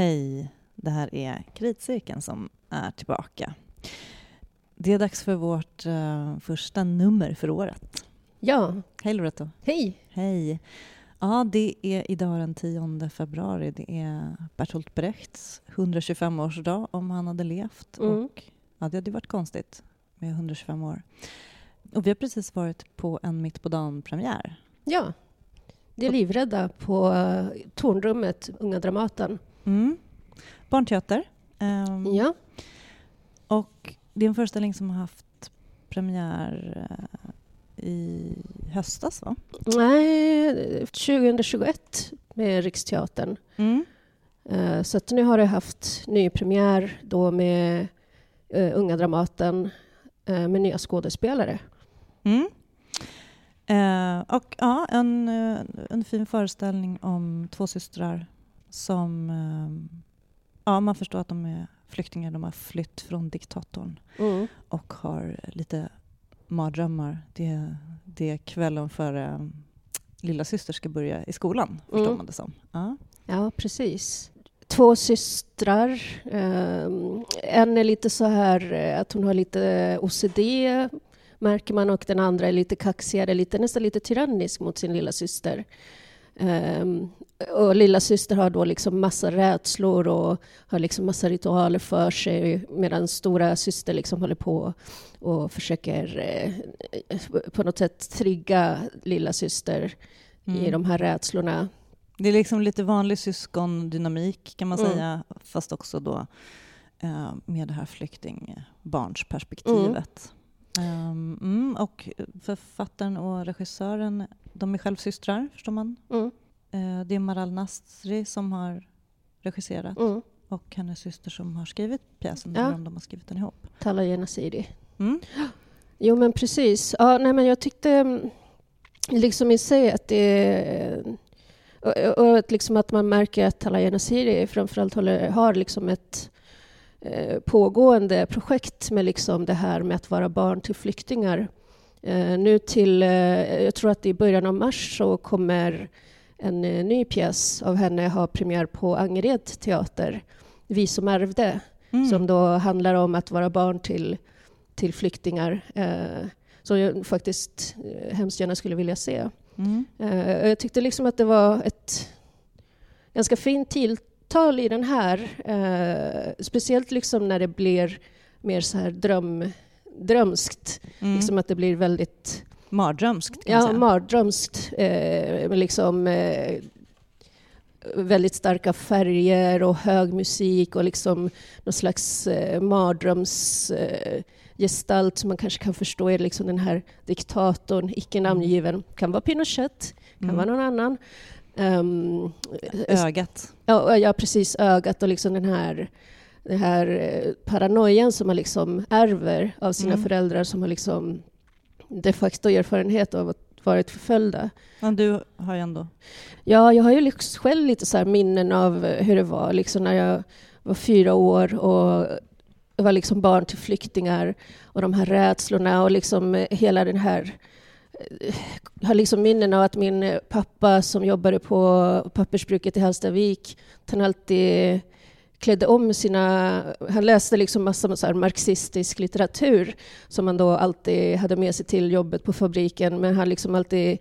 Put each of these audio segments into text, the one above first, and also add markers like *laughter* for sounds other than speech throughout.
Hej, det här är Kritcirkeln som är tillbaka. Det är dags för vårt uh, första nummer för året. Ja. Hej Loretto. Hej. Hej. Ja, det är idag den 10 februari. Det är Bertolt Brechts 125-årsdag om han hade levt. Mm. Och, ja, det hade varit konstigt med 125 år. Och vi har precis varit på en mitt på dagen-premiär. Ja. Det är livrädda på uh, Tornrummet, Unga Dramaten. Mm. Barnteater. Um, Ja. Och det är en föreställning som har haft premiär eh, i höstas, va? Nej, 2021 med Riksteatern. Mm. Eh, Så att nu har det haft ny premiär då med eh, Unga Dramaten med nya skådespelare. Mm. Och ja, en, en fin föreställning om två systrar som... Eh, ja, man förstår att de är flyktingar. De har flytt från diktatorn Mm. och har lite mardrömmar. Det, det är kvällen före lilla syster ska börja i skolan, förstår Mm. man det som. Ja. Ja, precis. Två systrar. Um, en är lite så här eh, att hon har lite OCD, märker man, och den andra är lite kaxigare, lite, nästan lite tyrannisk mot sin lilla syster. Ehm, och lilla syster har då liksom massa rädslor och har liksom massa ritualer för sig medan stora syster liksom håller på och försöker eh, på något sätt trigga lilla syster i Mm. de här rädslorna. Det är liksom lite vanlig syskondynamik kan man Mm. säga, fast också då eh, med det här flyktingbarnsperspektivet. Um, mm, och författaren och regissören, de är själv systrar, förstår man. Mm. Eh, det är Maral Nasri som har regisserat Mm. och hennes syster som har skrivit pjäsen, Ja. eller om de har skrivit den ihop. Tala Genasiri. Mm. Jo, men precis. Ja, nej, men jag tyckte mm, liksom i sig att det... Och, och att, liksom att man märker att Tala Genasiri framförallt håller, har liksom ett eh, pågående projekt med liksom det här med att vara barn till flyktingar. Eh, nu till, eh, jag tror att i början av mars så kommer en eh, ny pjäs av henne ha premiär på Angered teater, Vi som ärvde Mm. som då handlar om att vara barn till, till flyktingar. Som jag faktiskt hemskt gärna skulle vilja se. Mm. Jag tyckte liksom att det var ett ganska fint tilltal i den här. Speciellt liksom när det blir mer så här dröm, drömskt. Mm. Liksom att det blir väldigt Mardrömskt ja, säga. mardrömskt. Eh, liksom, eh, väldigt starka färger och hög musik och liksom någon slags eh, mardröms eh, som man kanske kan förstå är liksom den här diktatorn, icke namngiven. Kan vara Pinochet, kan Mm. vara någon annan. Um, Ögat. ja, ja, precis. Ögat och liksom den här, den här eh, paranoian som man liksom ärver av sina Mm. föräldrar som har liksom de facto erfarenhet av att varit förföljda. Men du har ju ändå... Ja, jag har ju liksom själv lite så minnen av hur det var liksom när jag var fyra år och var liksom barn till flyktingar och de här rädslorna och liksom eh, hela den här eh, jag har liksom minnen av att min eh, pappa som jobbade på pappersbruket i Hallstavik, han alltid klädde om sina... Han läste liksom massa så marxistisk litteratur som han då alltid hade med sig till jobbet på fabriken, men han liksom alltid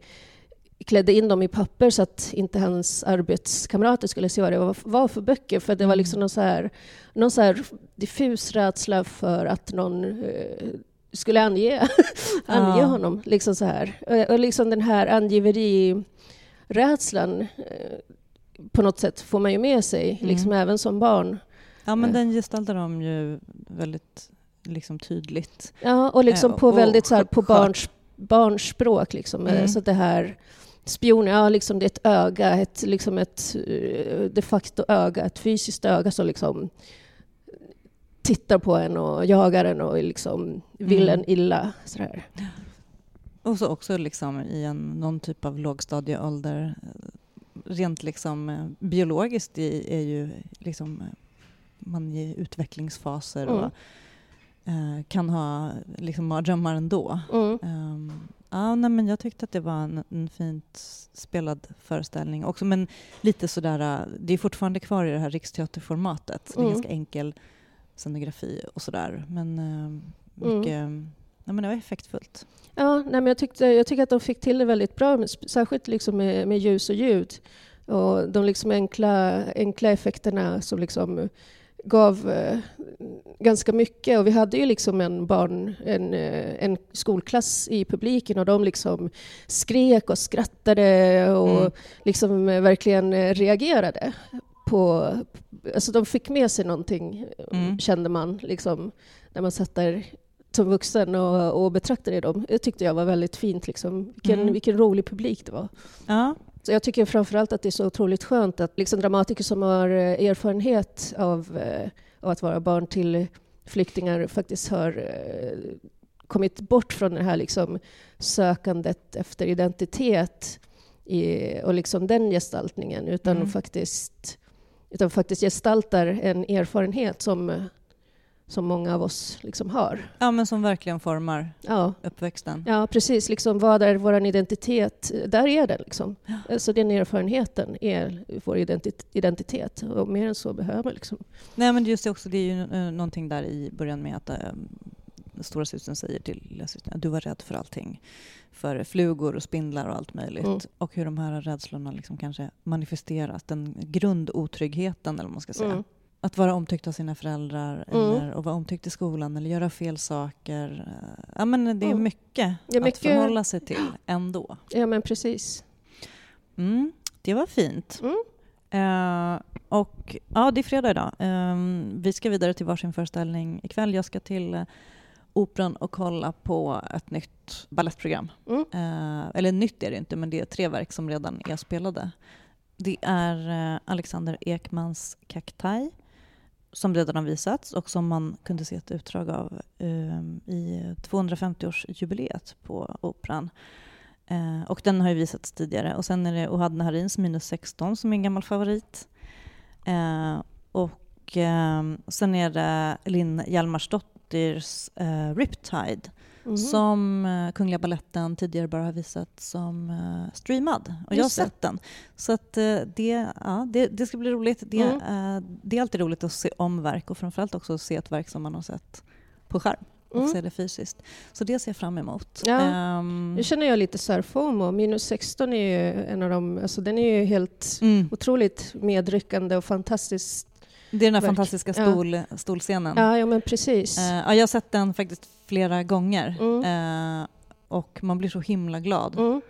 klädde in dem i papper så att inte hans arbetskamrater skulle se vad det var, för böcker. För det var liksom någon så här, någon så här diffus rädsla för att någon eh, skulle ange, *laughs* ange Ja. honom. Liksom så här. Och, och liksom den här angiverirädslan eh, på något sätt får man ju med sig, Mm. liksom även som barn. Ja, men den gestaltar de ju väldigt liksom, tydligt. Ja, och liksom Eh, på och väldigt så här, på barns, barns språk. Liksom. Eh, Mm. Så det här spioner, ja, liksom det är ett öga, ett, liksom ett eh, de facto öga, ett fysiskt öga som liksom tittar på en och jagar en och liksom vill Mm. en illa. Sådär. Och så också liksom i en, någon typ av lågstadieålder. Eh, Rent liksom eh, biologiskt i, är ju liksom eh, man i utvecklingsfaser och Mm. eh, kan ha liksom mardrömmar ändå. Mm. Ehm, Ja, nej, men jag tyckte att det var en, en fint spelad föreställning också, men lite sådär, äh, det är fortfarande kvar i det här riksteaterformatet, mm. ganska enkel scenografi och sådär, men äh, mycket, mm. Ja, men det var effektfullt. Ja, nej, men jag, tyckte, jag tycker att de fick till det väldigt bra, särskilt liksom med, med ljus och ljud. Och de liksom enkla, enkla effekterna som liksom gav eh, ganska mycket. Och vi hade ju liksom en, barn, en, eh, en skolklass i publiken och de liksom skrek och skrattade och mm. liksom verkligen reagerade. På, alltså de fick med sig någonting, mm. kände man, liksom, när man satt där som vuxen och, och betraktade dem. Det tyckte jag var väldigt fint. Liksom. Vilken, mm. vilken rolig publik det var. Ja. Så jag tycker framförallt att det är så otroligt skönt att liksom dramatiker som har eh, erfarenhet av, eh, av att vara barn till flyktingar faktiskt har eh, kommit bort från det här liksom sökandet efter identitet i, och liksom den gestaltningen, utan, mm. faktiskt, utan faktiskt gestaltar en erfarenhet som som många av oss liksom har. Ja, men som verkligen formar ja. uppväxten. Ja, precis. Liksom, vad är vår identitet? Där är den. Liksom. Ja. Alltså, den erfarenheten är vår identitet. Och mer än så behöver man. Liksom. Nej, men just det också, det är ju uh, någonting där i början med att uh, stora systern säger till systern att du var rädd för allting. För flugor och spindlar och allt möjligt. Mm. Och hur de här rädslorna liksom kanske manifesteras. Den grundotryggheten, eller vad man ska säga. Mm att vara omtyckt av sina föräldrar mm. eller att vara omtyckt i skolan eller göra fel saker. Ja, men det är mm. mycket, ja, mycket, att förhålla sig till ändå. Ja, men precis. Mm, det var fint. Uh, och ja, det är fredag idag. Uh, vi ska vidare till varsin föreställning ikväll. Jag ska till uh, Operan och kolla på ett nytt ballettprogram. Mm. Uh, eller nytt är det inte, men det är tre verk som redan är spelade. Det är Alexander Ekmans Kaktaj som redan har visats och som man kunde se ett utdrag av eh, i 250-årsjubileet på Operan. Eh, och den har ju visats tidigare. Och sen är det Ohad Naharins Minus 16 som är en gammal favorit. Eh, och ehm, sen är det Linn Hjalmarsdottirs eh, Riptide Mm. som uh, Kungliga Balletten tidigare bara har visat som uh, streamad. Och jag har sett den. Så att, uh, det, ja, det, det, ska bli roligt. Det, mm. det är alltid roligt att se om verk och framförallt också att se ett verk som man har sett på skärm och mm. se det fysiskt. Så det ser jag fram emot. Ja. Um, nu känner jag lite så FOMO. Minus 16 är ju en av de, alltså den är ju helt mm. otroligt medryckande och fantastiskt det är den här verk. fantastiska stol, ja. stolscenen. Ja, ja, men precis. Uh, ja, jag har sett den faktiskt flera gånger mm. uh, och man blir så himla glad. Mm.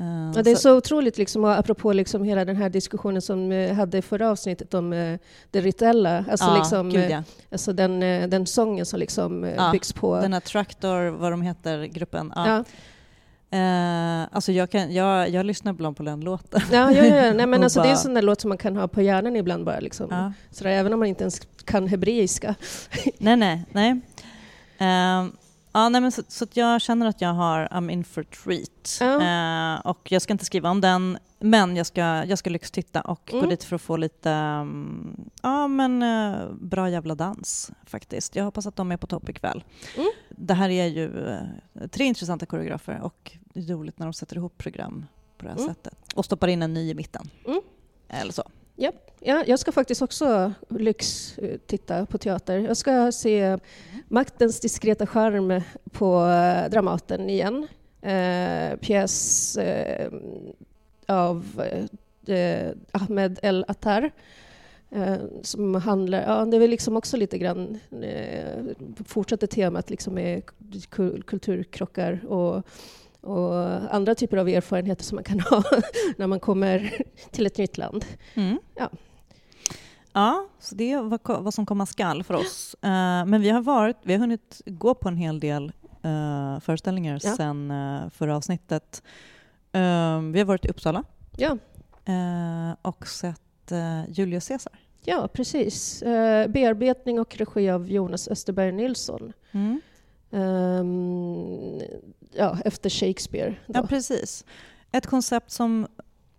Uh, ja, det är så, så otroligt, liksom, apropå liksom hela den här diskussionen som vi hade i förra avsnittet om uh, det rituella, alltså, ja, liksom, gud, ja. alltså den, den sången som liksom, ja, byggs på... Den här Traktor, vad de heter, gruppen. Ja. Alltså jag, kan, jag, jag lyssnar ibland på den låten. Ja, ja, ja. Nej, *laughs* men alltså bara... Det är en sån där låt som man kan ha på hjärnan ibland bara. Liksom. Ja. Så där, även om man inte ens kan hebreiska. *laughs* nej, nej. nej. Uh, ja, nej men så, så jag känner att jag har I'm in for treat. Ja. Uh, och jag ska inte skriva om den, men jag ska, jag ska lyxtitta och mm. gå dit för att få lite um, ja, men, uh, bra jävla dans faktiskt. Jag hoppas att de är på topp ikväll. Mm. Det här är ju tre intressanta koreografer och det är roligt när de sätter ihop program på det här mm. sättet och stoppar in en ny i mitten. Mm. Eller så. Yep. Ja, jag ska faktiskt också lyx eh, titta på teater. Jag ska se mm. Maktens diskreta charm på eh, Dramaten igen. Eh, pjäs eh, av eh, Ahmed El Attar. Eh, som handlar, ja, det är väl liksom också lite grann eh, fortsätter temat liksom med kulturkrockar och och andra typer av erfarenheter som man kan *laughs* ha när man kommer till ett nytt land. Mm. Ja. Ja, så det är vad, vad som komma skall för oss. Uh, men vi har, varit, vi har hunnit gå på en hel del uh, föreställningar ja. sen uh, förra avsnittet. Uh, vi har varit i Uppsala ja. och sett Julius Caesar. Ja, precis. bearbetning och regi av Jonas Österberg Nilsson. Mm. Um, ja, efter Shakespeare. Då. Ja, precis. Ett koncept som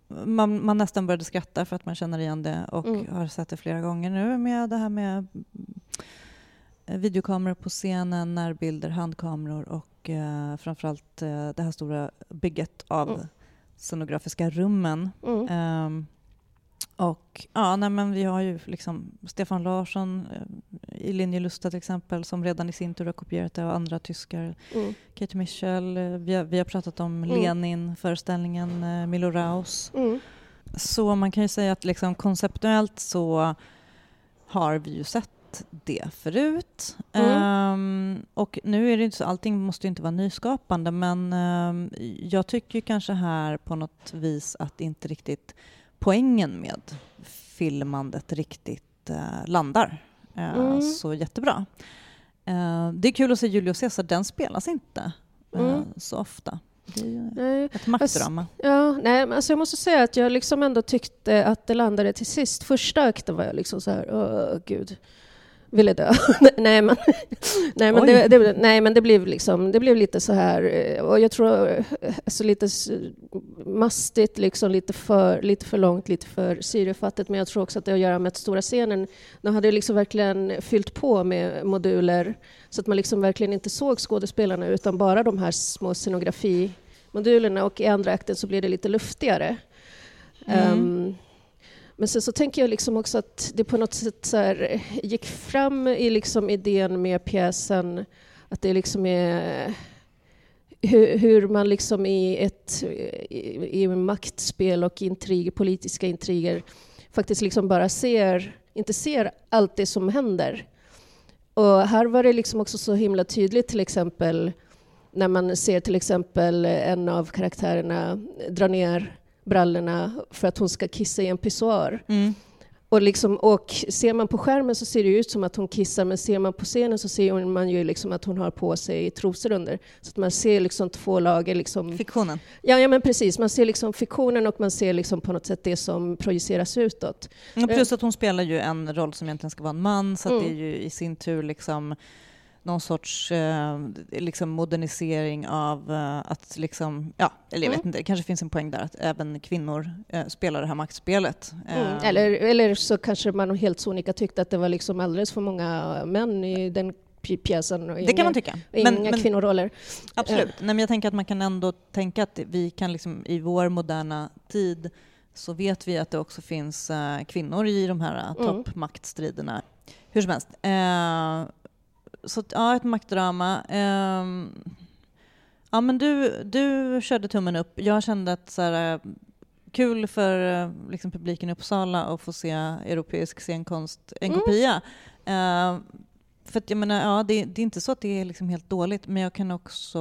man, man, nästan började skratta för att man känner igen det och mm. har sett det flera gånger nu med det här med videokameror på scenen, närbilder, handkameror och eh, framförallt eh, det här stora bygget av Mm. scenografiska rummen. Mm. Ehm, och ja, nej, men vi har ju liksom Stefan Larsson eh, i Linjelusta till exempel som redan i sin tur har kopierat det och andra tyskar. Mm. Kate Michel, eh, vi har, vi har pratat om Mm. Lenin-föreställningen, eh, Milo Raus. Mm. Så man kan ju säga att liksom konceptuellt så har vi ju sett det förut. Mm. Ehm, och nu är det inte så, allting måste ju inte vara nyskapande men ehm, jag tycker kanske här på något vis att inte riktigt poängen med filmandet riktigt eh, landar eh, Mm. så jättebra. Eh, det är kul att se Julius Caesar, den spelas inte eh, Mm. så ofta. Det är ju Nej. ett maktdrama. Ja, nej, men alltså jag måste säga att jag liksom ändå tyckte att det landade till sist. Första akten var jag liksom så här, åh gud, ville dö. *laughs* nej, men, *laughs* nej, men det, det, nej, men det blev liksom, det blev lite så här, eh, och jag tror, eh, alltså lite mastigt, liksom lite för, lite för långt, lite för syrefattigt, men jag tror också att det har att göra med att stora scenen, de hade liksom verkligen fyllt på med moduler, så att man liksom verkligen inte såg skådespelarna, utan bara de här små scenografimodulerna, och i andra akten så blir det lite luftigare. Mm. Ehm, men sen så tänker jag liksom också att det på något sätt så här, eh, gick fram i liksom idén med pjäsen att det liksom är eh, hur, hur man liksom i ett i, i maktspel och intrig, politiska intriger faktiskt liksom bara ser, inte ser allt det som händer. Och här var det liksom också så himla tydligt till exempel när man ser till exempel en av karaktärerna dra ner brallorna för att hon ska kissa i en pissoar. Mm. Och, liksom, och ser man på skärmen så ser det ut som att hon kissar, men ser man på scenen så ser man ju liksom att hon har på sig trosor under. Så att man ser liksom två lager. Liksom, Fiktionen. ja, ja, men precis. Man ser liksom fiktionen och man ser liksom på något sätt det som projiceras utåt. Och plus att hon spelar ju en roll som egentligen ska vara en man, så Mm. det är ju i sin tur liksom någon sorts eh, liksom modernisering av eh, att liksom, ja, eller jag vet Mm. inte, det kanske finns en poäng där att även kvinnor eh, spelar det här maktspelet. Mm. Eh, Eller, eller så kanske man helt sonika tyckte att det var liksom alldeles för många män i den pj- pjäsen. Och det kan man tycka. Inga Men, men, kvinnoroller. absolut. Nej, men jag tänker att man kan ändå tänka att vi kan liksom i vår moderna tid så vet vi att det också finns eh, kvinnor i de här eh, Mm. toppmaktstriderna. Hur som helst. Eh, så ja, ett maktdrama. Ehm, ja, men du, du körde tummen upp. Jag kände att så här, eh, kul för eh, liksom, publiken i Uppsala att få se europeisk scenkonst, en Mm. kopia. Eh, för att jag menar, ja, det, det är inte så att det är liksom helt dåligt, men jag kan också...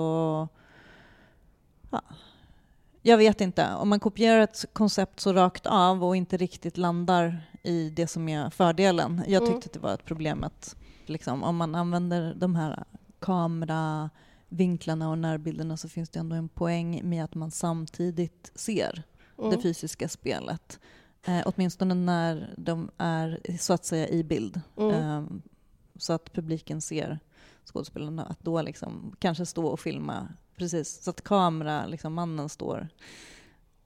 Ja, jag vet inte. Om man kopierar ett koncept så rakt av och inte riktigt landar i det som är fördelen. Jag Mm. tyckte att det var ett problem att liksom, om man använder de här kameravinklarna och närbilderna så finns det ändå en poäng med att man samtidigt ser det Mm. fysiska spelet. Eh, åtminstone när de är så att säga i bild. Mm. Eh, så att publiken ser skådespelarna. Att då liksom kanske stå och filma precis så att kamera, liksom mannen står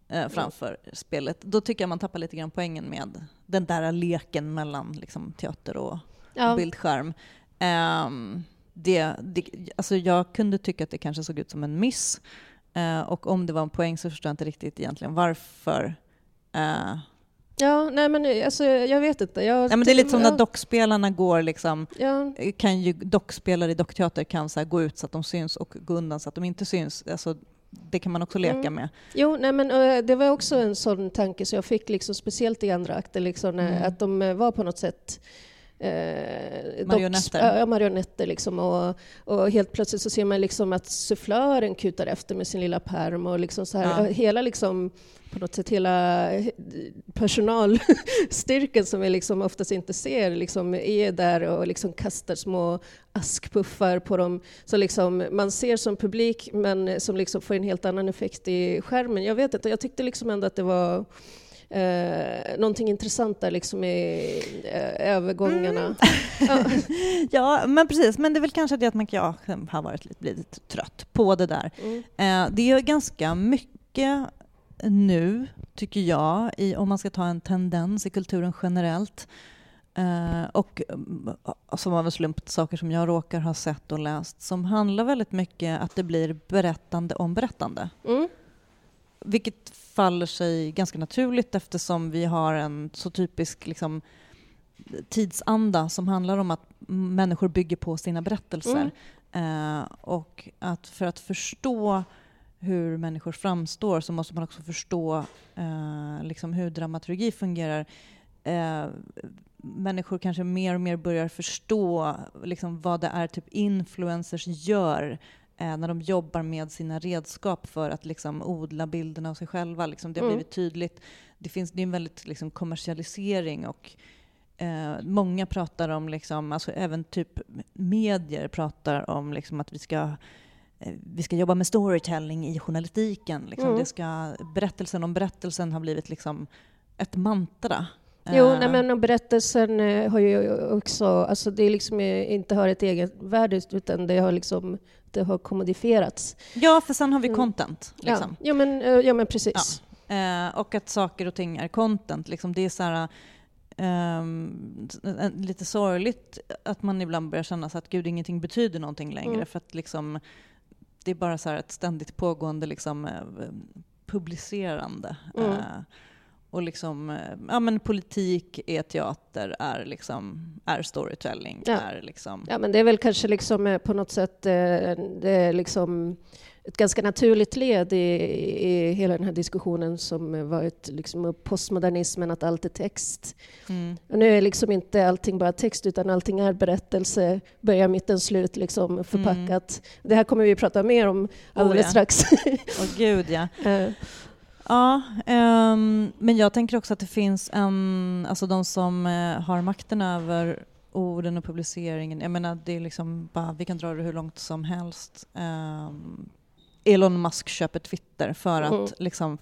eh, framför spelet. Då tycker jag man tappar lite grann poängen med den där leken mellan liksom, teater och Ja. bildskärm. Ehm, det, det, alltså jag kunde tycka att det kanske såg ut som en miss. Eh, och om det var en poäng så förstår jag inte riktigt egentligen varför. Eh, Ja, nej men alltså, jag vet inte. Jag, ja, men det är lite som ja, när dockspelarna går liksom, Ja, kan ju dockspelare i dockteater kan så gå ut så att de syns och gå undan så att de inte syns. Alltså, det kan man också leka Mm. med. jo, nej men eh, det var också en sån tanke så jag fick liksom speciellt i andra akten liksom, Mm. att de eh, var på något sätt eh, Marionetter. docks- Ja, marionetter liksom. Och, och helt plötsligt så ser man liksom att sufflören kutar efter med sin lilla perm och liksom så här, Ja. och hela liksom på något sätt hela eh, personalstyrkan som vi liksom oftast inte ser liksom är där och liksom kastar små askpuffar på dem. Så liksom man ser som publik men som liksom får en helt annan effekt i skärmen. Jag vet inte, jag tyckte liksom ändå att det var eh, någonting intressant där liksom i eh, övergångarna. Ja. *laughs* Ja, men precis. Men det är väl kanske det att man jag har varit lite, blivit trött på det där. Mm. Eh, det är ganska mycket nu, tycker jag, i, om man ska ta en tendens i kulturen generellt, Eh, och mm, som av en slump saker som jag råkar ha sett och läst som handlar väldigt mycket att det blir berättande om berättande. Mm. Vilket faller sig ganska naturligt eftersom vi har en så typisk liksom, tidsanda som handlar om att människor bygger på sina berättelser. Eh, och att för att förstå hur människor framstår så måste man också förstå eh, liksom hur dramaturgi fungerar. Eh, människor kanske mer och mer börjar förstå liksom, vad det är typ influencers gör eh, när de jobbar med sina redskap för att liksom, odla bilden av sig själva. Liksom, det har Mm. blivit tydligt. Det, finns, det är en väldigt liksom, kommersialisering och eh, många pratar om, liksom, alltså även typ medier pratar om liksom, att vi ska eh, vi ska jobba med storytelling i journalistiken. Liksom. Mm. Det ska, berättelsen om berättelsen har blivit liksom ett mantra. Jo, Eh, nej, men och berättelsen eh, har ju också, alltså det är liksom eh, inte har ett eget värde utan det har liksom, det har kommodifierats. Ja, för sen har vi Mm. content. Liksom. Ja, ja, men, ja men precis. Eh, och att saker och ting är content. Liksom. Det är så här, en- lite sorgligt att man ibland börjar känna så att gud, ingenting betyder någonting längre. Mm. För att liksom, det är bara så här ett ständigt pågående liksom, publicerande. Mm. Eh, och liksom, eh, ja, men politik är teater, är, liksom, är storytelling. Ja. Är liksom, Ja, men det är väl kanske liksom eh, på något sätt eh, det liksom ett ganska naturligt led i, i hela den här diskussionen som varit liksom postmodernismen, att allt är text. mm. Och nu är liksom inte allting bara text, utan allting är berättelse, början, mitten, slut, liksom förpackat. Det här kommer vi prata mer om alldeles Mm. Oh, ja. strax. Åh gud ja. *laughs* Ja, ehm, men jag tänker också att det finns en, alltså de som eh, har makten över orden och publiceringen, jag menar det är liksom bara, vi kan dra det hur långt som helst. Ehm, Elon Musk köper Twitter för att Mm. liksom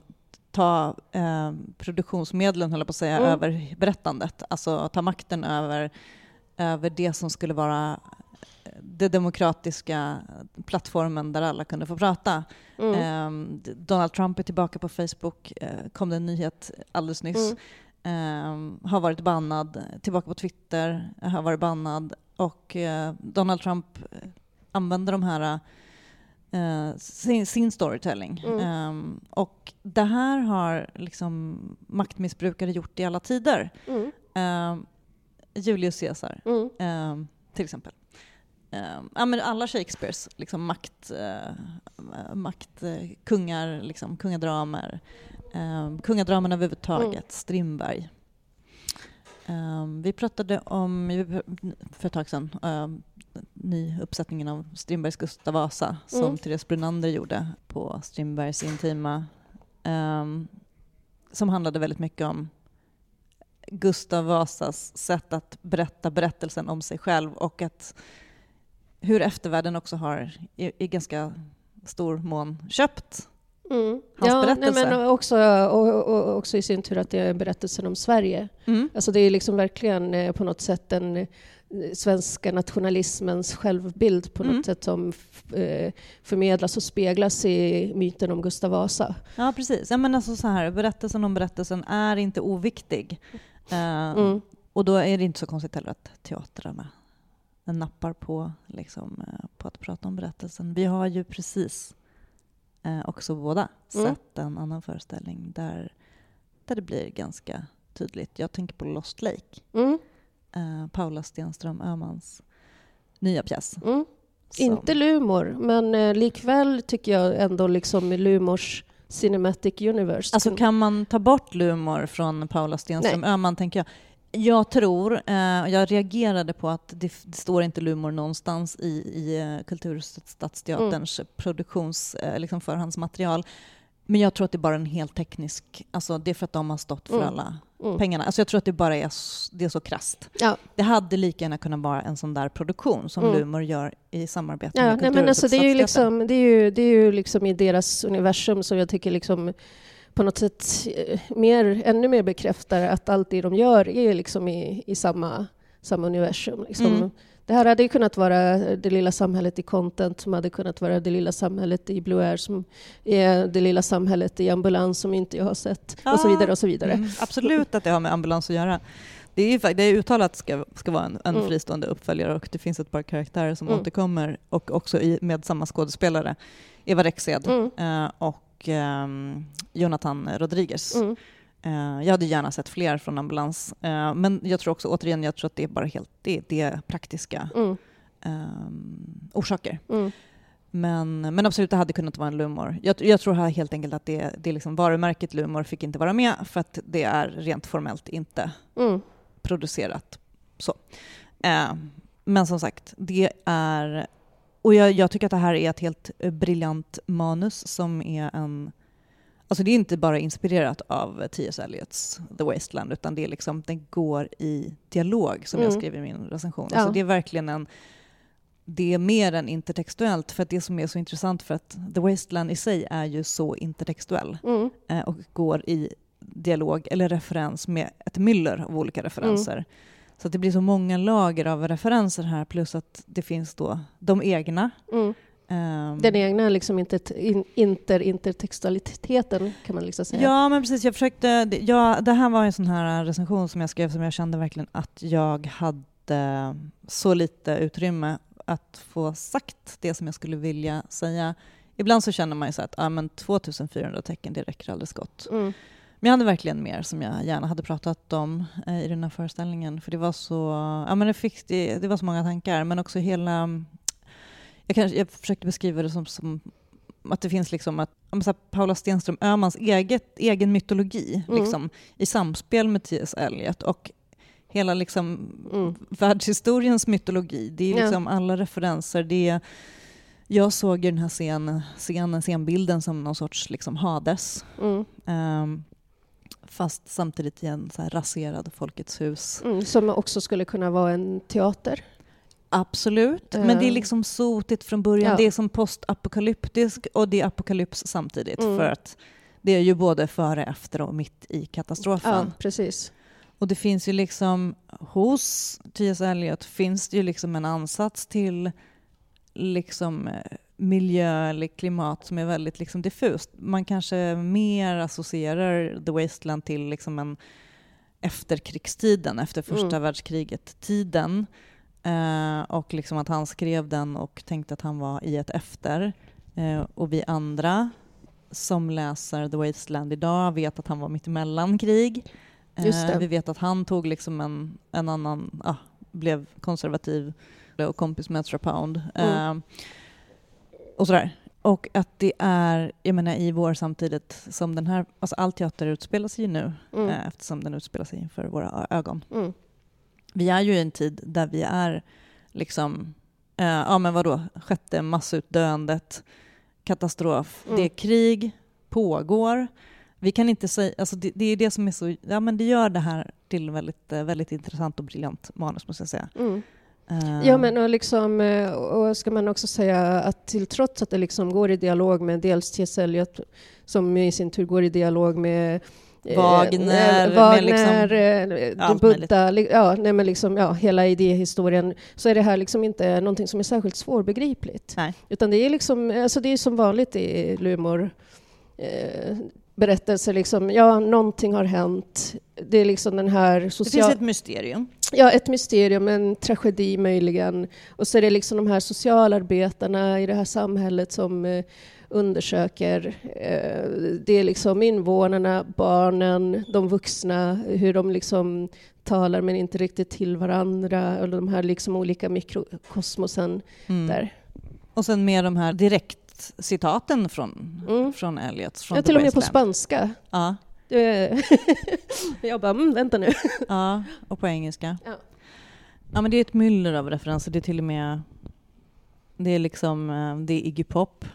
ta eh, produktionsmedlen, höll jag på att säga, Mm. över berättandet. Alltså ta makten över, över det som skulle vara eh, det demokratiska plattformen där alla kunde få prata. mm. D- Donald Trump är tillbaka på Facebook, eh, kom det en nyhet alldeles nyss. Mm. Ehm, har varit bannad, tillbaka på Twitter, eh, har varit bannad. Och eh, Donald Trump eh, använder de här eh, sin, sin storytelling. Mm. Ehm, och det här har liksom maktmissbrukare gjort i alla tider. Mm. Ehm, Julius Caesar Mm. Ehm, till exempel. Ehm, ja, men alla Shakespeares liksom makt, eh, makt eh, kungar, liksom, kungadramer, um, kungadramen överhuvudtaget, Mm. Strindberg. Ehm, vi pratade om, för ett tag sedan, um, nyuppsättningen av Strindbergs Gustav Vasa som Mm. Therese Brunander gjorde på Strindbergs Intima. ehm, som handlade väldigt mycket om Gustav Vasas sätt att berätta berättelsen om sig själv och att hur eftervärlden också har i, i ganska stor mån köpt Mm. Hans ja, berättelse. Nej, men också, och, och, också i sin tur att det är berättelsen om Sverige. Mm. Alltså det är liksom verkligen eh, på något sätt den eh, svenska nationalismens självbild på Mm. något sätt som eh, förmedlas och speglas i myten om Gustav Vasa. Ja, precis. Ja, men alltså så här, berättelsen om berättelsen är inte oviktig. Mm. Och då är det inte så konstigt heller att teatrarna nappar på, liksom, eh, på att prata om berättelsen. Vi har ju precis eh, också båda Mm. sett en annan föreställning där, där det blir ganska tydligt. Jag tänker på Lost Lake, Mm. eh, Paula Stenström Öhmans nya pjäs. Mm. Inte Lumor, men eh, likväl tycker jag ändå liksom Lumors Cinematic Universe. Alltså kan man ta bort Lumor från Paula Stenström Öhman, tänker jag. Jag tror, eh, jag reagerade på att det, det står inte Lumor någonstans i, i eh, Kulturhuset Stadsteaterns produktions, eh, liksom förhandsmaterial. Men jag tror att det är bara en helt teknisk, alltså det är för att de har stått för Mm. alla mm. pengarna. Alltså jag tror att det bara är, det är så krasst. Ja. Det hade lika gärna kunnat vara en sån där produktion som Mm. Lumor gör i samarbete Ja, med nej, Kulturhuset men alltså, det, är ju liksom, det, är ju, det är ju liksom i deras universum som jag tycker liksom på något sätt eh, mer, ännu mer bekräftar att allt det de gör är liksom i, i samma, samma universum. Liksom. Mm. Det här hade ju kunnat vara det lilla samhället i content, som hade kunnat vara det lilla samhället i Blue Air, som är det lilla samhället i ambulans som inte jag har sett, och så Ah. vidare. och så vidare. Mm, absolut att det har med ambulans att göra. Det är, ju det är uttalat ska, ska vara en, en Mm. fristående uppföljare och det finns ett par karaktärer som Mm. återkommer och också i, med samma skådespelare. Eva Rexed Mm. eh, och ehm, Jonathan Rodriguez. Mm. Eh, jag hade gärna sett fler från Ambulans, eh, men jag tror också återigen jag tror att det är bara helt det, det är praktiska Mm. ehm, orsaker. Mm. Men, men absolut, det hade kunnat vara en Lumor. Jag, jag tror här helt enkelt att det, det är liksom varumärket Lumor fick inte vara med för att det är rent formellt inte Mm. producerat så. Eh, men som sagt, det är... Och jag, jag tycker att det här är ett helt eh, briljant manus som är en... Alltså det är inte bara inspirerat av T.S. Eliots The Wasteland utan det är liksom, den går i dialog som jag Mm. skrev i min recension. Ja. Alltså det är verkligen en... Det är mer än intertextuellt för att det som är så intressant för att The Wasteland i sig är ju så intertextuell Mm. eh, och går i dialog eller referens med ett myller av olika referenser. Mm. Så det blir så många lager av referenser här plus att det finns då de egna. Mm. ehm, Den egna liksom inter, in, inter, intertextualiteten kan man liksom säga. Ja, men precis. Jag försökte, det- ja, det här var en sån här recension som jag skrev som jag kände verkligen att jag hade så lite utrymme att få sagt det som jag skulle vilja säga. Ibland så känner man ju så att ah, men 2400 tecken, det räcker alldeles gott. Mm. Men jag hade verkligen mer som jag gärna hade pratat om eh, i den här föreställningen. För det var så, ja, men det, fick, det, det var så många tankar, men också hela... Jag, kanske, jag försökte beskriva det som, som att det finns liksom att, ja, så här, Paula Stenström Öhmans eget, egen mytologi Mm. liksom, i samspel med T.S. Eliot och hela liksom, Mm. världshistoriens mytologi. Det är Ja. liksom alla referenser. Det är, jag såg ju den här scen, scenen, scenbilden som någon sorts liksom Hades. Mm. Ehm, fast samtidigt i en så här raserad Folkets hus. Mm. Som också skulle kunna vara en teater. Absolut, men det är Ehm. liksom sotigt från början. Ja. Det är som postapokalyptisk och det är apokalyps samtidigt. Mm. För att det är ju både före, efter och mitt i katastrofen. Ja, precis. Och det finns ju liksom, hos T.S. Eliot finns det ju liksom en ansats till liksom eh, miljö eller klimat som är väldigt liksom diffust. Man kanske mer associerar The Wasteland till liksom en efterkrigstiden, efter första Mm. världskriget-tiden. Eh, och liksom att han skrev den och tänkte att han var i ett efter. Eh, och vi andra som läser The Wasteland idag vet att han var mitt emellan krig. Eh, vi vet att han tog liksom en, en annan, ah, blev konservativ och kompis med Ezra Pound. Mm. Och sådär. Och att det är, jag menar i vår samtidigt som den här, alltså all teater utspelar sig ju nu Mm. eh, eftersom den utspelar sig inför våra ögon. Mm. Vi är ju i en tid där vi är liksom, eh, ja men vadå, sjätte massutdöendet, katastrof, Mm. det är krig, pågår. Vi kan inte säga, alltså det, det är det som är så, ja men det gör det här till väldigt, eh, väldigt intressant och briljant manus måste jag säga. Mm. Eh, Ja, men och liksom, eh, och ska man också säga att till trots att det liksom går i dialog med dels T.S. Eliot som i sin tur går i dialog med eh, Wagner, eh, Wagner, eh, allt Buddha, ja, nej, men liksom, ja, hela idéhistorien, så är det här liksom inte någonting som är särskilt svårbegripligt. Nej. Utan det är, liksom, alltså det är som vanligt i Lumor eh, berättelser, liksom, ja, någonting har hänt. Det är liksom den här Det social... finns ett mysterium. Ja, ett mysterium, en tragedi möjligen. Och så är det liksom de här socialarbetarna i det här samhället som eh, undersöker. Eh, det är liksom invånarna, barnen, de vuxna, hur de liksom talar men inte riktigt till varandra. Och de här liksom olika mikrokosmosen Mm. där. Och sen med de här direktcitaten från, Mm. från Eliot. Från Ja, till och med på spanska. Ja, Eh, *laughs* Jag bara, mm, vänta nu. *laughs* ja, och på engelska. Ja. Ja, men det är ett myller av referenser. Det är till och med... Det är liksom... eh, Det är Iggy Pop.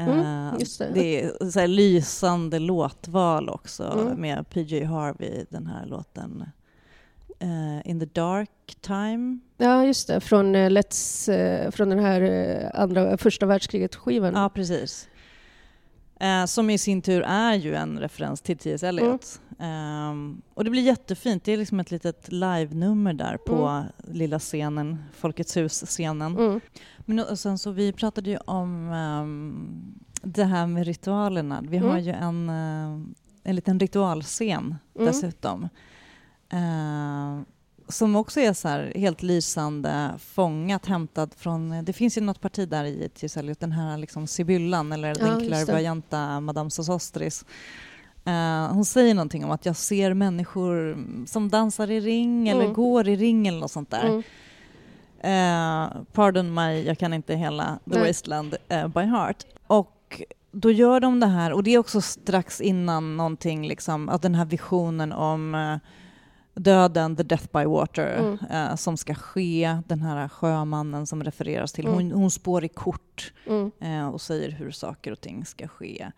Mm, Eh, just det. det är så lysande låtval också Mm. med PJ Harvey, den här låten eh, In the Dark Time. Ja, just det. Från, eh, Let's, eh, från den här andra, första världskriget-skivan. Ja, precis. Som i sin tur är ju en referens till T.S. Eliot. Ehm, och det blir jättefint. Det är liksom ett litet live-nummer där på Mm. lilla scenen, Folkets hus-scenen. Mm. Men och sen så vi pratade ju om ehm, det här med ritualerna. Vi har Mm. ju en, en liten ritualscen Mm. dessutom. Eh, som också är så helt lysande fångat, hämtad från... Det finns ju något parti där i Tiselius, den här liksom Sibyllan, eller Ja, den klärvoajanta Madame Sosostris. Eh, hon säger någonting om att jag ser människor som dansar i ring eller Mm. går i ring eller något sånt där. Mm. Eh, pardon my, jag kan inte hela The Nej. Wasteland eh, by heart. Och då gör de det här, och det är också strax innan någonting, liksom, att den här visionen om eh, döden, the death by water, Mm. eh, som ska ske, den här sjömannen som refereras till. Mm. Hon, hon spår i kort Mm. eh, och säger hur saker och ting ska ske.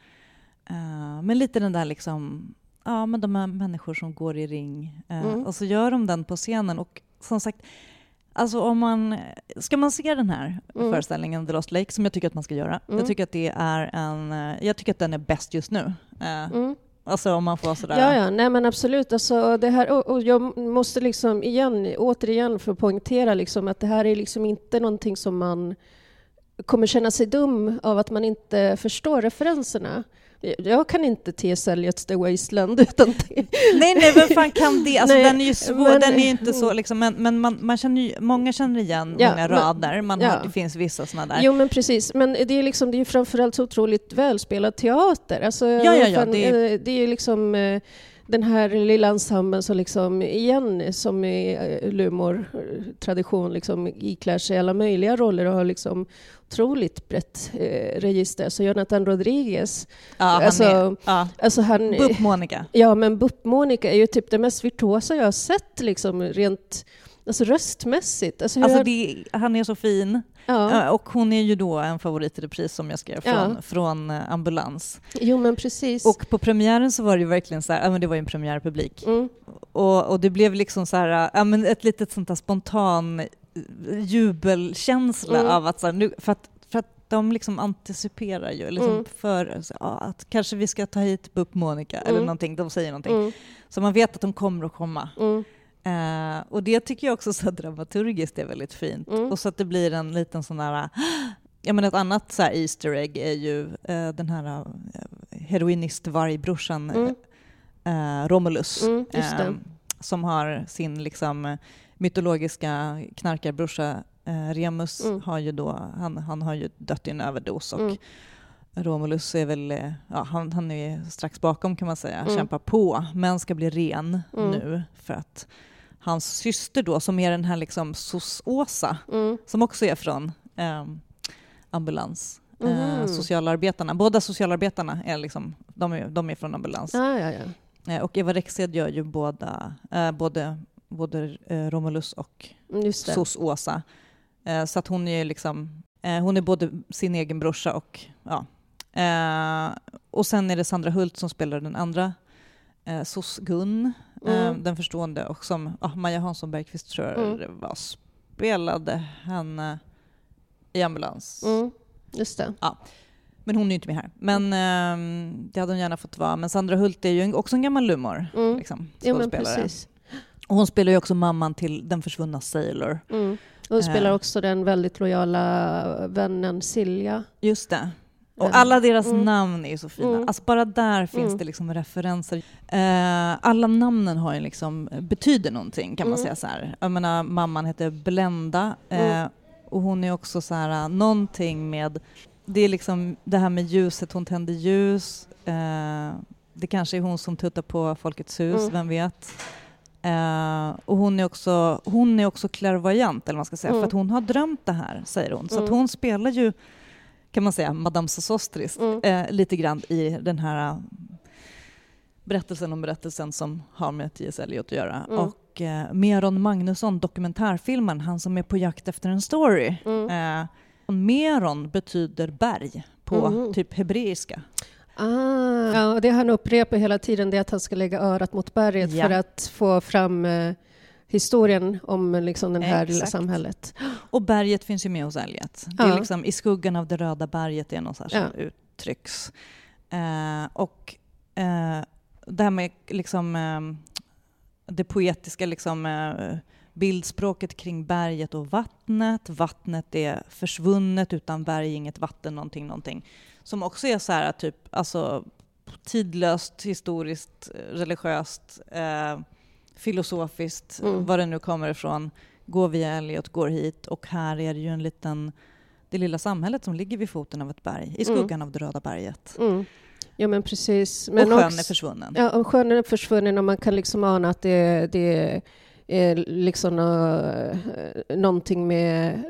Eh, men lite den där liksom, ja men de här människor som går i ring. Eh, Mm. Och så gör de den på scenen och som sagt, alltså om man, ska man se den här Mm. föreställningen The Lost Lake, som jag tycker att man ska göra. Mm. Jag tycker att det är en, eh, jag tycker att den är bäst just nu. Eh, Mm. Alltså om man får sådär. Ja, ja, nej men absolut. Alltså, det här, och, och jag måste liksom igen, återigen få poängtera liksom att det här är liksom inte någonting som man kommer känna sig dum av att man inte förstår referenserna. Jag kan inte T.S. Eliots The Wasteland utan Nej, nej, vem fan kan det? Alltså, Nej, den är ju svår, men- den är ju inte så liksom, men, men man, man känner ju, många känner igen Ja, många rader. Man ja. det finns vissa sådana där. Jo, men precis. Men det är, liksom, det är ju framförallt så otroligt välspelad teater. Alltså, Ja, ja, ja, fan, det är- eh, det är ju liksom eh, den här lilla ensemblen som liksom igen, som i eh, Lumor-tradition, liksom iklär sig alla möjliga roller och har liksom otroligt brett eh, register. Så Jonathan Rodriguez, ja, han alltså, är, ja. alltså han... Bupp Monica. Ja, men Bupp-Monica är ju typ det mest virtuosa jag har sett, liksom rent alltså röstmässigt. Alltså, Alltså han- det, han är så fin. ja. Och hon är ju då en favorit i repris som jag skrev från, Ja. från eh, Ambulans. Jo, men precis. Och på premiären så var det ju verkligen så här, ja men det var ju en premiärpublik. Mm. Och, och det blev liksom så här, ja men ett litet sånt där spontan eh, jubelkänsla Mm. av att så här, nu, för att för att de liksom anticiperar ju, liksom Mm. för så, ja, att kanske vi ska ta hit Bupp Monica eller Mm. någonting, de säger någonting. Mm. Så man vet att de kommer att komma. Eh, och det tycker jag också så dramaturgiskt är väldigt fint. Mm. Och så att det blir en liten sån där... Ja, men ett annat så Easter egg är ju eh, den här uh, heroinist-vargbrorsan Mm. eh, Romulus. Mm, eh, som har sin liksom, eh, mytologiska knarkarbrorsa eh, Remus. Mm. Har ju då, han, han har ju dött i en överdos och Mm. Romulus är väl, eh, ja, han, han är strax bakom kan man säga, Mm. kämpar på, men ska bli ren Mm. nu för att hans syster då, som är den här liksom Sos-Åsa, Mm. som också är från eh, ambulans, eh, Mhm. socialarbetarna, båda socialarbetarna är liksom, de är, de är från ambulans. Ja, ja, ja. Eh, och Eva Rexed gör ju båda, eh, både, både eh, Romulus och Mm. Sos-Åsa. Eh, så att hon är liksom, eh, hon är både sin egen brorsa och, ja. Eh, och sen är det Sandra Hult som spelar den andra, eh, Sos-Gun, eh, Mm. den förstående, och som ah, Maja Hansson Bergqvist tror jag Mm. var, spelade henne i ambulans. Mm. Just det. Men hon är ju inte med här. Men ehm, det hade hon gärna fått vara. Men Sandra Hult är ju en, också en gammal lumor. Mm. Liksom, skådespelare. precis. och hon spelar ju också mamman till den försvunna Sailor. Mm. Hon spelar Eh. också den väldigt lojala vännen Silja. Just det. Och Mm. alla deras Mm. namn är ju så fina. Mm. Alltså bara där finns Mm. det liksom referenser. Eh, alla namnen har ju liksom, betyder någonting kan man Mm. säga så här. Jag menar, mamman heter Blenda eh, Mm. och hon är också så här, någonting med, det är liksom det här med ljuset, hon tänder ljus. Eh, det kanske är hon som tuttar på Folkets hus, vem vet. Eh, och hon är också, hon är också clairvoyant, eller vad man ska säga, Mm. för att hon har drömt det här, säger hon. Så att Mm. hon spelar ju, kan man säga, Madame Sosostris Mm. eh, lite grann i den här eh, berättelsen om berättelsen som har med T.S. Eliot att göra. Mm. Och eh, Meron Magnusson, dokumentärfilmen, han som är på jakt efter en story. Mm. Eh, Meron betyder berg på Mhm. typ hebreiska. Ah, ja, och det han upprepar hela tiden det är att han ska lägga örat mot berget Ja. för att få fram eh, historien om liksom, det här lilla samhället. Och berget finns ju med hos Eliot. Det är liksom, I skuggan av det röda berget är något Ja. uttrycks. Eh, och eh, det här med liksom, eh, det poetiska liksom, eh, bildspråket kring berget och vattnet. Vattnet är försvunnet, utan berg inget vatten, någonting, någonting. Som också är så här typ, alltså tidlöst, historiskt, eh, religiöst. Eh, filosofiskt, Mm. var det nu kommer ifrån, går via Elliot, går hit och här är det ju en liten, det lilla samhället som ligger vid foten av ett berg, i Mm. skuggan av det röda berget. Mm. Ja, men precis. och Men sjön också- är försvunnen. Ja, och sjön är försvunnen och man kan liksom ana att det, det är liksom uh, någonting med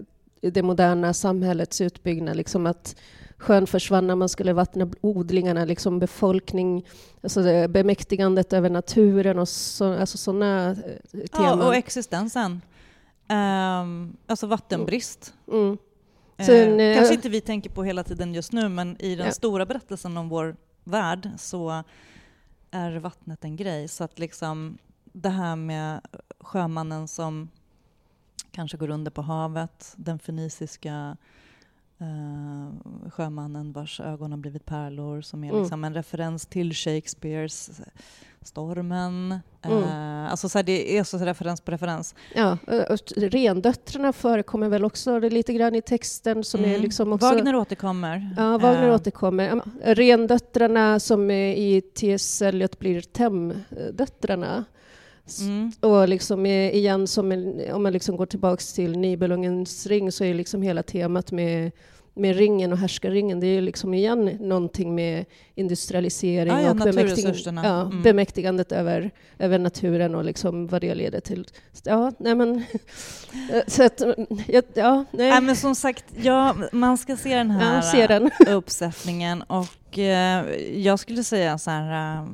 det moderna samhällets utbyggnad. Liksom att sjön försvann när man skulle vattna odlingarna, liksom befolkning, alltså det bemäktigandet över naturen och så, alltså sådana teman. Ja, och existensen. Ehm, alltså vattenbrist. mm. Eh, Sen, eh, kanske inte vi tänker på hela tiden just nu, men i den Ja. stora berättelsen om vår värld så är vattnet en grej. Så att liksom det här med sjömannen som kanske går under på havet, den feniciska eh, sjömannen vars ögon har blivit pärlor som är Mm. liksom en referens till Shakespeares Stormen. Mm. Eh, alltså så här, det är så referens på referens. Ja, och rendöttrarna förekommer väl också är lite grann i texten som är Mm. liksom också... Wagner återkommer. Ja, Wagner Eh, återkommer. Rendöttrarna som eh, i T.S. Eliot blir Temdöttrarna. Mm. Och liksom eh, igen, en, om man liksom går tillbaks till Nibelungens ring så är liksom hela temat med, med ringen och härskarringen, det är liksom igen någonting med industrialisering Ah, ja, och naturresurserna. ja, Mm. bemäktigandet över, över naturen och liksom vad det leder till. Ja, nej men... *laughs* så att, ja, ja, nej. Nej, men som sagt, ja, man ska se den här Ja, den. äh, uppsättningen och eh, jag skulle säga så här, äh,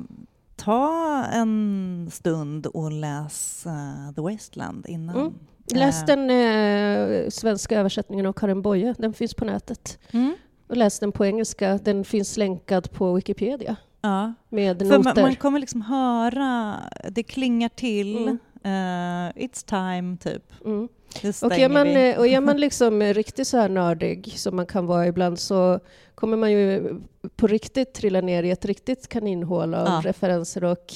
ta en stund och läs äh, The Wasteland innan. Mm. Läs den eh, svenska översättningen av Karin Boye, den finns på nätet. Mm. Och läs den på engelska, den finns länkad på Wikipedia Ja. med För noter. man, man kommer liksom höra, det klingar till, Mm. eh, it's time typ. Mm. Och är, man, vi. eh, och är man liksom eh, riktigt så här nördig, som man kan vara ibland, så kommer man ju på riktigt trilla ner i ett riktigt kaninhål av Ja. referenser och,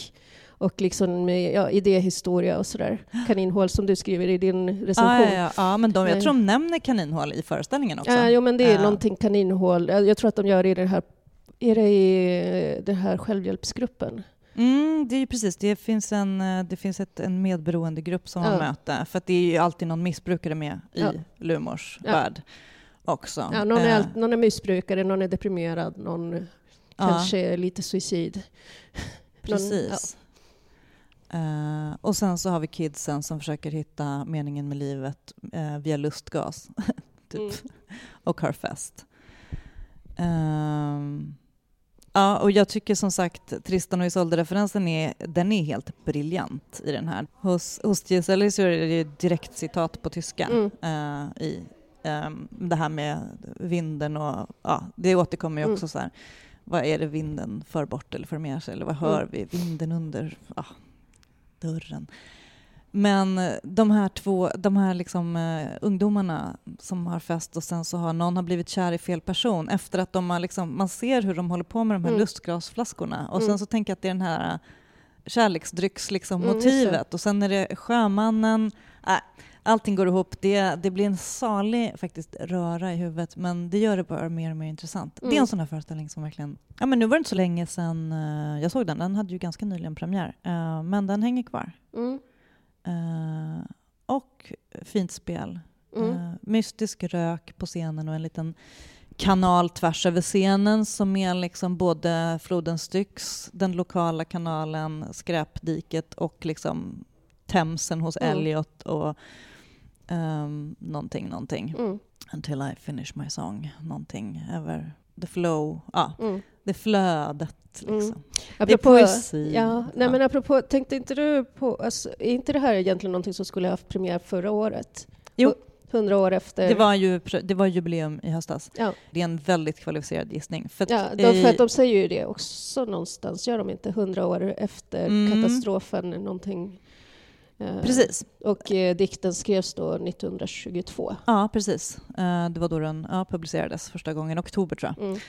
och liksom, eh, ja, idéhistoria och sådär. Kaninhål som du skriver i din recension. Ja, ja, ja. ja, men de, jag tror de nämner kaninhål i föreställningen också. Ja, jo, men det är Ja. någonting kaninhål. Jag jag tror att de gör det i den här, är det i den här självhjälpsgruppen? Mm, det är ju precis, det finns en, eh, det finns ett, en medberoende grupp som man Ja. möter. För att det är ju alltid någon missbrukare med i Ja. Lumors Ja. värld också. Ja, någon, är, Eh, någon är missbrukare, någon är deprimerad, någon kanske är lite suicid. *laughs* Någon- Precis. Eh, och sen så har vi kidsen som försöker hitta meningen med livet eh, via lustgas. *laughs* typ. Mm. Och har fest. Ehm, ja, och jag tycker som sagt Tristan och Isolde-referensen är, den är helt briljant i den här. Hos, hos. Eliot så är det direkt citat på tyska Mm. eh, i ehm, det här med vinden och ja, det återkommer ju Mm. också så här. Vad är det vinden för bort eller för med sig? Eller vad hör Mm. vi? Vinden under ja, dörren. Men eh, de här två, de här liksom, eh, ungdomarna som har fest och sen så har någon har blivit kär i fel person efter att de har liksom, man ser hur de håller på med de här Mm. lustglasflaskorna och Mm. sen så tänker jag att det är den här eh, kärleksdrycks liksom, Mm, motivet och sen är det sjömannen. Äh, allting går ihop. Det, det blir en salig faktiskt röra i huvudet men det gör det bara mer och mer intressant. Det är Mm. en sån här föreställning som verkligen... Ja, men nu var det inte så länge sedan eh, jag såg den. Den hade ju ganska nyligen premiär. Men den hänger kvar. Mm. Eh, och fint spel. Mm. Eh, mystisk rök på scenen och en liten kanal tvärs över scenen som är liksom både floden Styx, den lokala kanalen, skräpdiket och liksom Themsen hos Mm. Elliot och um, någonting, någonting. Mm. Until I finish my song. Någonting över the flow. Ja, Mm. Det flödet liksom. Mm. Det är Apropå, poesi. ja, nej men apropå, tänkte inte du på, alltså, är inte det här egentligen någonting som skulle ha haft premiär förra året? Jo. Hundra år efter. Det var ju det var jubileum i höstas. Ja. Det är en väldigt kvalificerad gissning. För Ja, de, för att de säger ju det också någonstans, gör de inte? Hundra år efter Mm. katastrofen, någonting. Eh, Precis. Och eh, dikten skrevs då 1922. Ja, precis. Eh, Det var då den ja, publicerades första gången, oktober tror jag. Mm.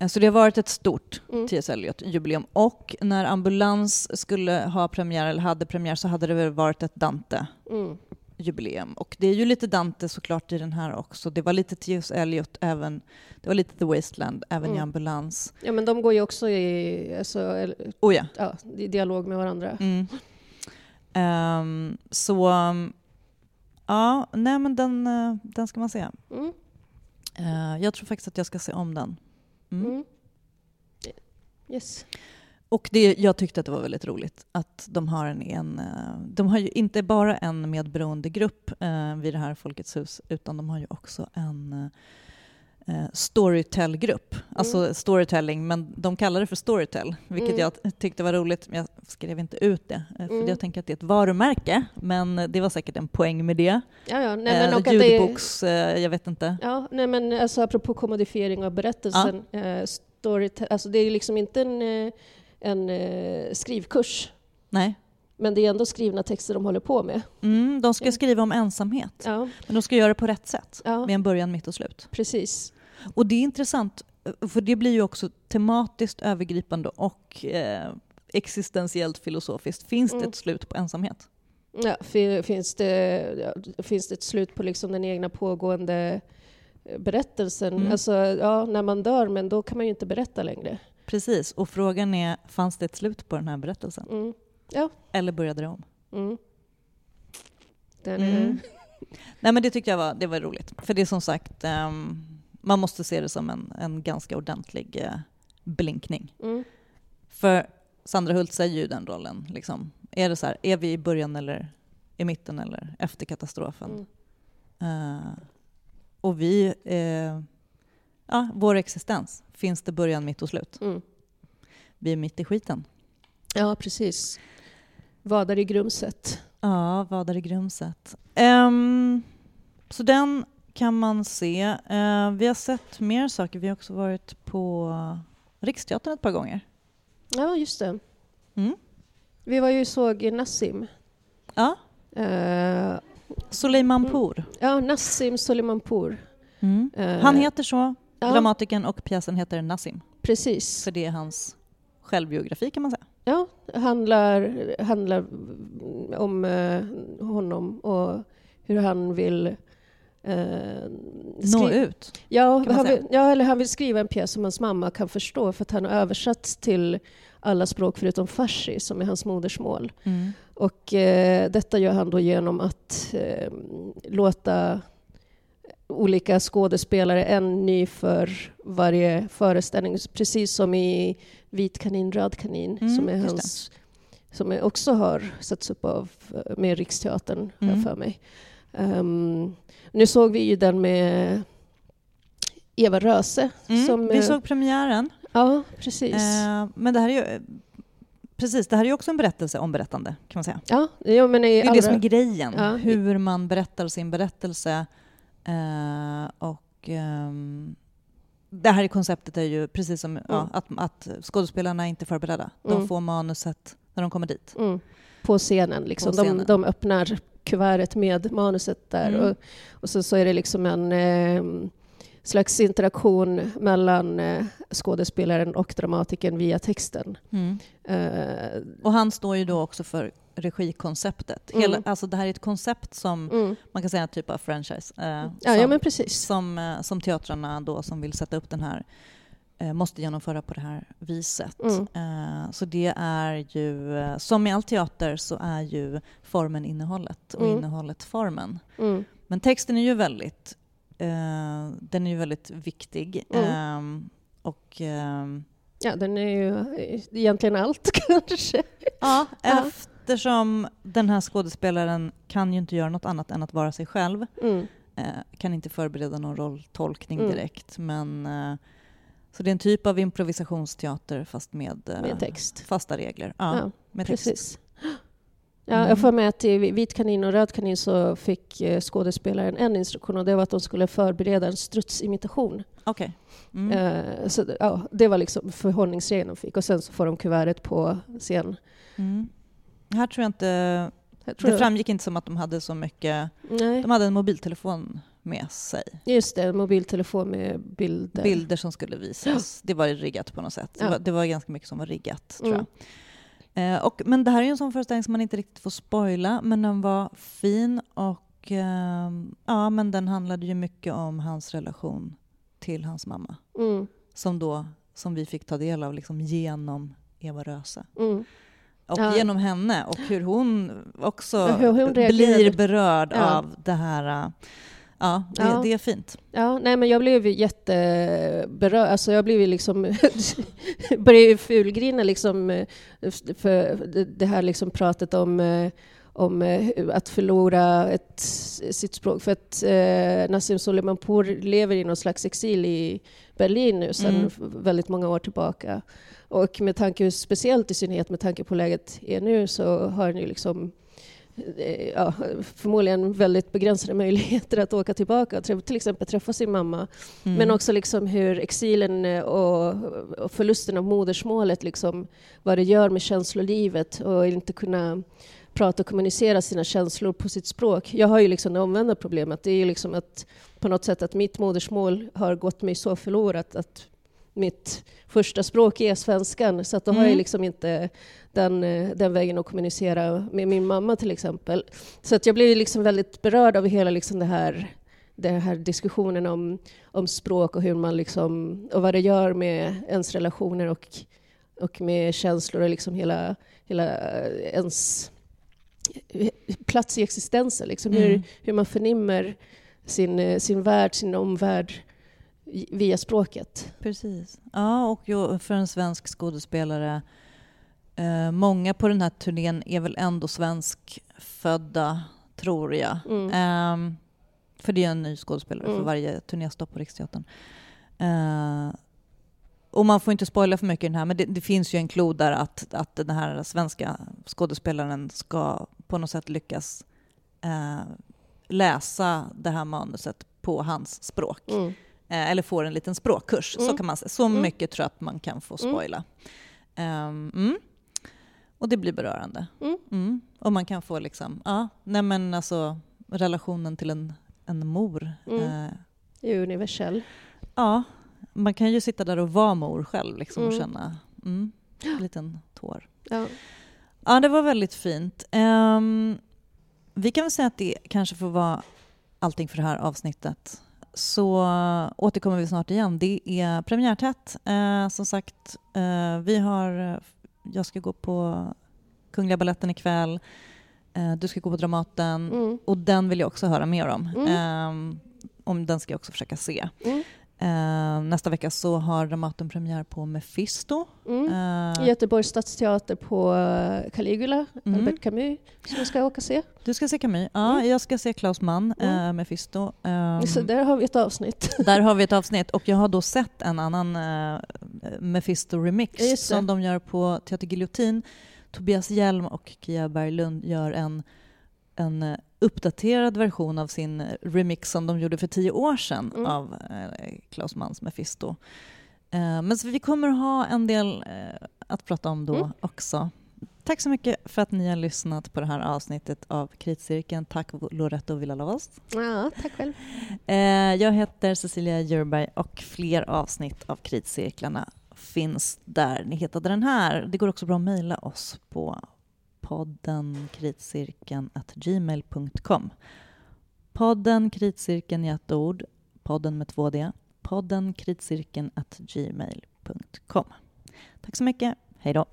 Eh, Så det har varit ett stort Mm. T.S. Eliot-jubileum. Och när Ambulans skulle ha premiär, eller hade premiär, så hade det väl varit ett Dante-jubileum. Mm. Och det är ju lite Dante såklart i den här också. Det var lite T.S. Eliot även, det var lite The Wasteland även i Mm. Ambulans. Ja, men de går ju också i, alltså, Oh ja. ja, i dialog med varandra. Mm. Ehm, så ja, nej men den, eh, den ska man se. Eh, jag tror faktiskt att jag ska se om den. Mm. Mm. Yes. Och det, jag tyckte att det var väldigt roligt att de har en, en eh, de har ju inte bara en medberoende grupp eh, vid det här Folkets hus utan de har ju också en eh, Storytell-grupp. Alltså storytelling, men de kallar det för Storytell, vilket Mm. jag tyckte var roligt. Men jag skrev inte ut det, eh, för Mm. jag tänker att det är ett varumärke, men det var säkert en poäng med det. Ja, ja. Nej, men eh, ljudboks, eh, jag vet inte. ja, nej, men alltså apropå kommodifiering av berättelsen, eh, storyte- alltså det är liksom inte en, en eh, skrivkurs, Nej. men det är ändå skrivna texter de håller på med. Mm, de ska Ja. skriva om ensamhet, Ja, men de ska göra det på rätt sätt, ja med en början, mitt och slut. precis. Och det är intressant, för det blir ju också tematiskt övergripande och eh, existentiellt filosofiskt. Finns det Mm. ett slut på ensamhet? Ja, fi- finns, det, ja, finns det ett slut på liksom den egna pågående eh, berättelsen? Mm. Alltså, ja, när man dör, men då kan man ju inte berätta längre. Precis, och frågan är, fanns det ett slut på den här berättelsen? Mm. Eller började det om? Mm. Den Mm. är, *laughs* Nej men det tyckte jag var, det var roligt. För det är som sagt, ehm, man måste se det som en, en ganska ordentlig eh, blinkning. mm. För Sandra Hult säger ju den rollen. Liksom. Är det så här, är vi i början eller i mitten eller efter katastrofen? Mm. Eh, och vi, eh, ja, vår existens, finns det början, mitt och slut? Mm. Vi är mitt i skiten. Ja, precis. Vadar i grumset. Ja, vad är det grumset? Ehm, så den kan man se. Eh, vi har sett mer saker. Vi har också varit på Riksteatern ett par gånger. Ja, just det. Mm. Vi var ju såg Nassim. Ja, Eh, Suleimanpour. ja, Nassim Solimanpour. Mm. Eh, Han heter så, ja, dramatikern, och pjäsen heter Nassim. Precis. För det är hans självbiografi kan man säga. Ja, handlar, handlar om eh, honom och hur han vill eh, Nå ut. Ja, han vill, ja, eller han vill skriva en pjäs som hans mamma kan förstå för att han har översatt till alla språk förutom farsi som är hans modersmål. Mm. Och eh, detta gör han då genom att eh, låta olika skådespelare, en ny för varje föreställning, precis som i Vit kanin, röd kanin, Mm, som är hans som också har satts upp av eh, med Riksteatern, Mm. för mig. Ehm, nu såg vi ju den med Eva Röse. Mm. Som, vi eh, såg premiären. Ja, precis. Eh, men det här är ju... eh, Precis, det här är ju också en berättelse om berättande, kan man säga. ja, jo, men Det är allra, det som är grejen, Ja. hur man berättar sin berättelse. Eh, och ehm, det här konceptet är ju precis som ja, Mm. att, att skådespelarna är inte förberedda. De Mm. får manuset när de kommer dit. Mm. På scenen. Liksom. På scenen. De, de öppnar kuvertet med manuset där. Mm. Och, och så, så är det liksom en eh, slags interaktion mellan eh, skådespelaren och dramatikern via texten. Eh, Och han står ju då också för regikonceptet. Mm. Hela, alltså det här är ett koncept som mm. man kan säga en typ av franchise. eh, ja, som, ja, men precis. som, eh, som teatrarna då som vill sätta upp den här måste genomföra på det här viset. Mm. Eh, Så det är ju, eh, som i all teater så är ju formen innehållet och Mm. innehållet formen. Mm. Men texten är ju väldigt, eh, den är ju väldigt viktig. Mm. Ehm, och ehm, Ja, den är ju eh, egentligen allt *laughs* kanske. ja, eftersom den här skådespelaren kan ju inte göra något annat än att vara sig själv. Mm. Eh, kan inte förbereda någon rolltolkning Mm. direkt. Men, eh, så det är en typ av improvisationsteater fast med, eh, Med text. fasta regler. Ja, Ja, med text. precis. Ja, Mm. jag får med att i Vit kanin och Röd kanin så fick eh, skådespelaren en instruktion och det var att de skulle förbereda en strutsimitation. Okej. Mm. Eh, så ja, det var liksom förhållningsregeln de fick och sen så får de kuvertet på scen. Mm. Här tror jag inte... Jag tror Det jag- framgick inte som att de hade så mycket... Nej, De hade en mobiltelefon med sig. just det, en mobiltelefon med bilder. Bilder som skulle visas. Det var riggat på något sätt. Det, Ja. var, det var ganska mycket som var riggat, tror Mm. jag. Eh, och, men det här är ju en sån föreställning som man inte riktigt får spoila, men den var fin och ehm, ja, men den handlade ju mycket om hans relation till hans mamma. Mm, Som, då, som vi fick ta del av liksom genom Eva Röse. mm, och Ja. genom henne och hur hon också hur hon blir berörd Ja. av det här. Ja, det, Ja. det är fint. Ja, nej men jag blev ju jätteberörd. Alltså jag blev ju liksom... *laughs* började ju fulgrina liksom eh, för det- här liksom pratet om eh, om eh, att förlora ett, sitt språk. För att eh, Nassim Soleimanpour lever i någon slags exil i Berlin nu sedan Mm. väldigt många år tillbaka. Och med tanke, speciellt i synnerhet med tanke på läget är nu, så har han ju liksom ja, förmodligen väldigt begränsade möjligheter att åka tillbaka och till exempel träffa sin mamma. Mm. Men också liksom hur exilen eh, och, och förlusten av modersmålet, liksom, vad det gör med känslolivet och inte kunna prata och kommunicera sina känslor på sitt språk. Jag har ju liksom det omvända problemet. Det är ju liksom att på något sätt att mitt modersmål har gått mig så förlorat att mitt första språk är svenskan. Så att då har Mm. jag liksom inte den, eh, den vägen att kommunicera med min mamma till exempel. Så att jag blev liksom väldigt berörd av hela liksom det här den här diskussionen om, om språk och hur man liksom, och vad det gör med ens relationer och, och med känslor och liksom hela, hela eh, ens plats i existensen. Liksom Mm. hur, hur man förnimmer sin, eh, sin värld, sin omvärld via språket. Precis. Ja, och för en svensk skådespelare eh, många på den här turnén är väl ändå svenskfödda, tror jag. Mm. Ehm, för det är en ny skådespelare för Mm. varje turnéstopp på Riksteatern. Eh, och man får inte spoila för mycket i den här, men det, det finns ju en klod där att, att den här svenska skådespelaren ska på något sätt lyckas eh, läsa det här manuset på hans språk. Mm. Eh, eller får en liten språkkurs. Så Mm. kan man. Så Mm. mycket tror jag att man kan få Mm. spoila. Mm. Och det blir berörande. Och man kan få liksom, ja, nej men alltså relationen till en, en mor. Mm. Eh, universell. ja, man kan ju sitta där och vara mor själv liksom, och Mm. känna mm, en liten tår. Ja. Ja, det var väldigt fint. Ehm, vi kan väl säga att det kanske får vara allting för det här avsnittet. Så återkommer vi snart igen. Det är premiärtätt. Eh, som sagt, eh, vi har, jag ska gå på Kungliga Balletten ikväll. Eh, du ska gå på Dramaten. Mm. Och den vill jag också höra mer om. Mm. Ehm, om den ska jag också försöka se. Mm. Eh, nästa vecka så har Dramaten premiär på Mephisto. Mm. I Göteborgs stadsteater på eh, Caligula, Mm. Albert Camus, som jag ska åka se. Du ska se Camus. Ja, Mm. jag ska se Klaus Mann, Mm. eh, Mephisto. Ehm, Så där har vi ett avsnitt. *laughs* där har vi ett avsnitt och jag har då sett en annan det. som de gör på Teater Giljotin. Tobias Hjelm och Kia Berglund gör en, en uppdaterad version av sin remix som de gjorde för tio år sedan Mm. av eh, Klaus Manns Mephisto. Eh, men så vi kommer ha en del eh, att prata om då Mm. också. Tack så mycket för att ni har lyssnat på det här avsnittet av Kritcirkeln. Tack Loretto Villalovas. Ja, tack själv. Jag heter Cecilia Djurberg och fler avsnitt av Kritcirklarna finns där ni hittade den här. Det går också bra att mejla oss på podden kritcirkeln gmail.com. Podden Kritcirkeln i ett ord, podden med två D, podden kritcirkeln gmail.com. Tack så mycket, hej då.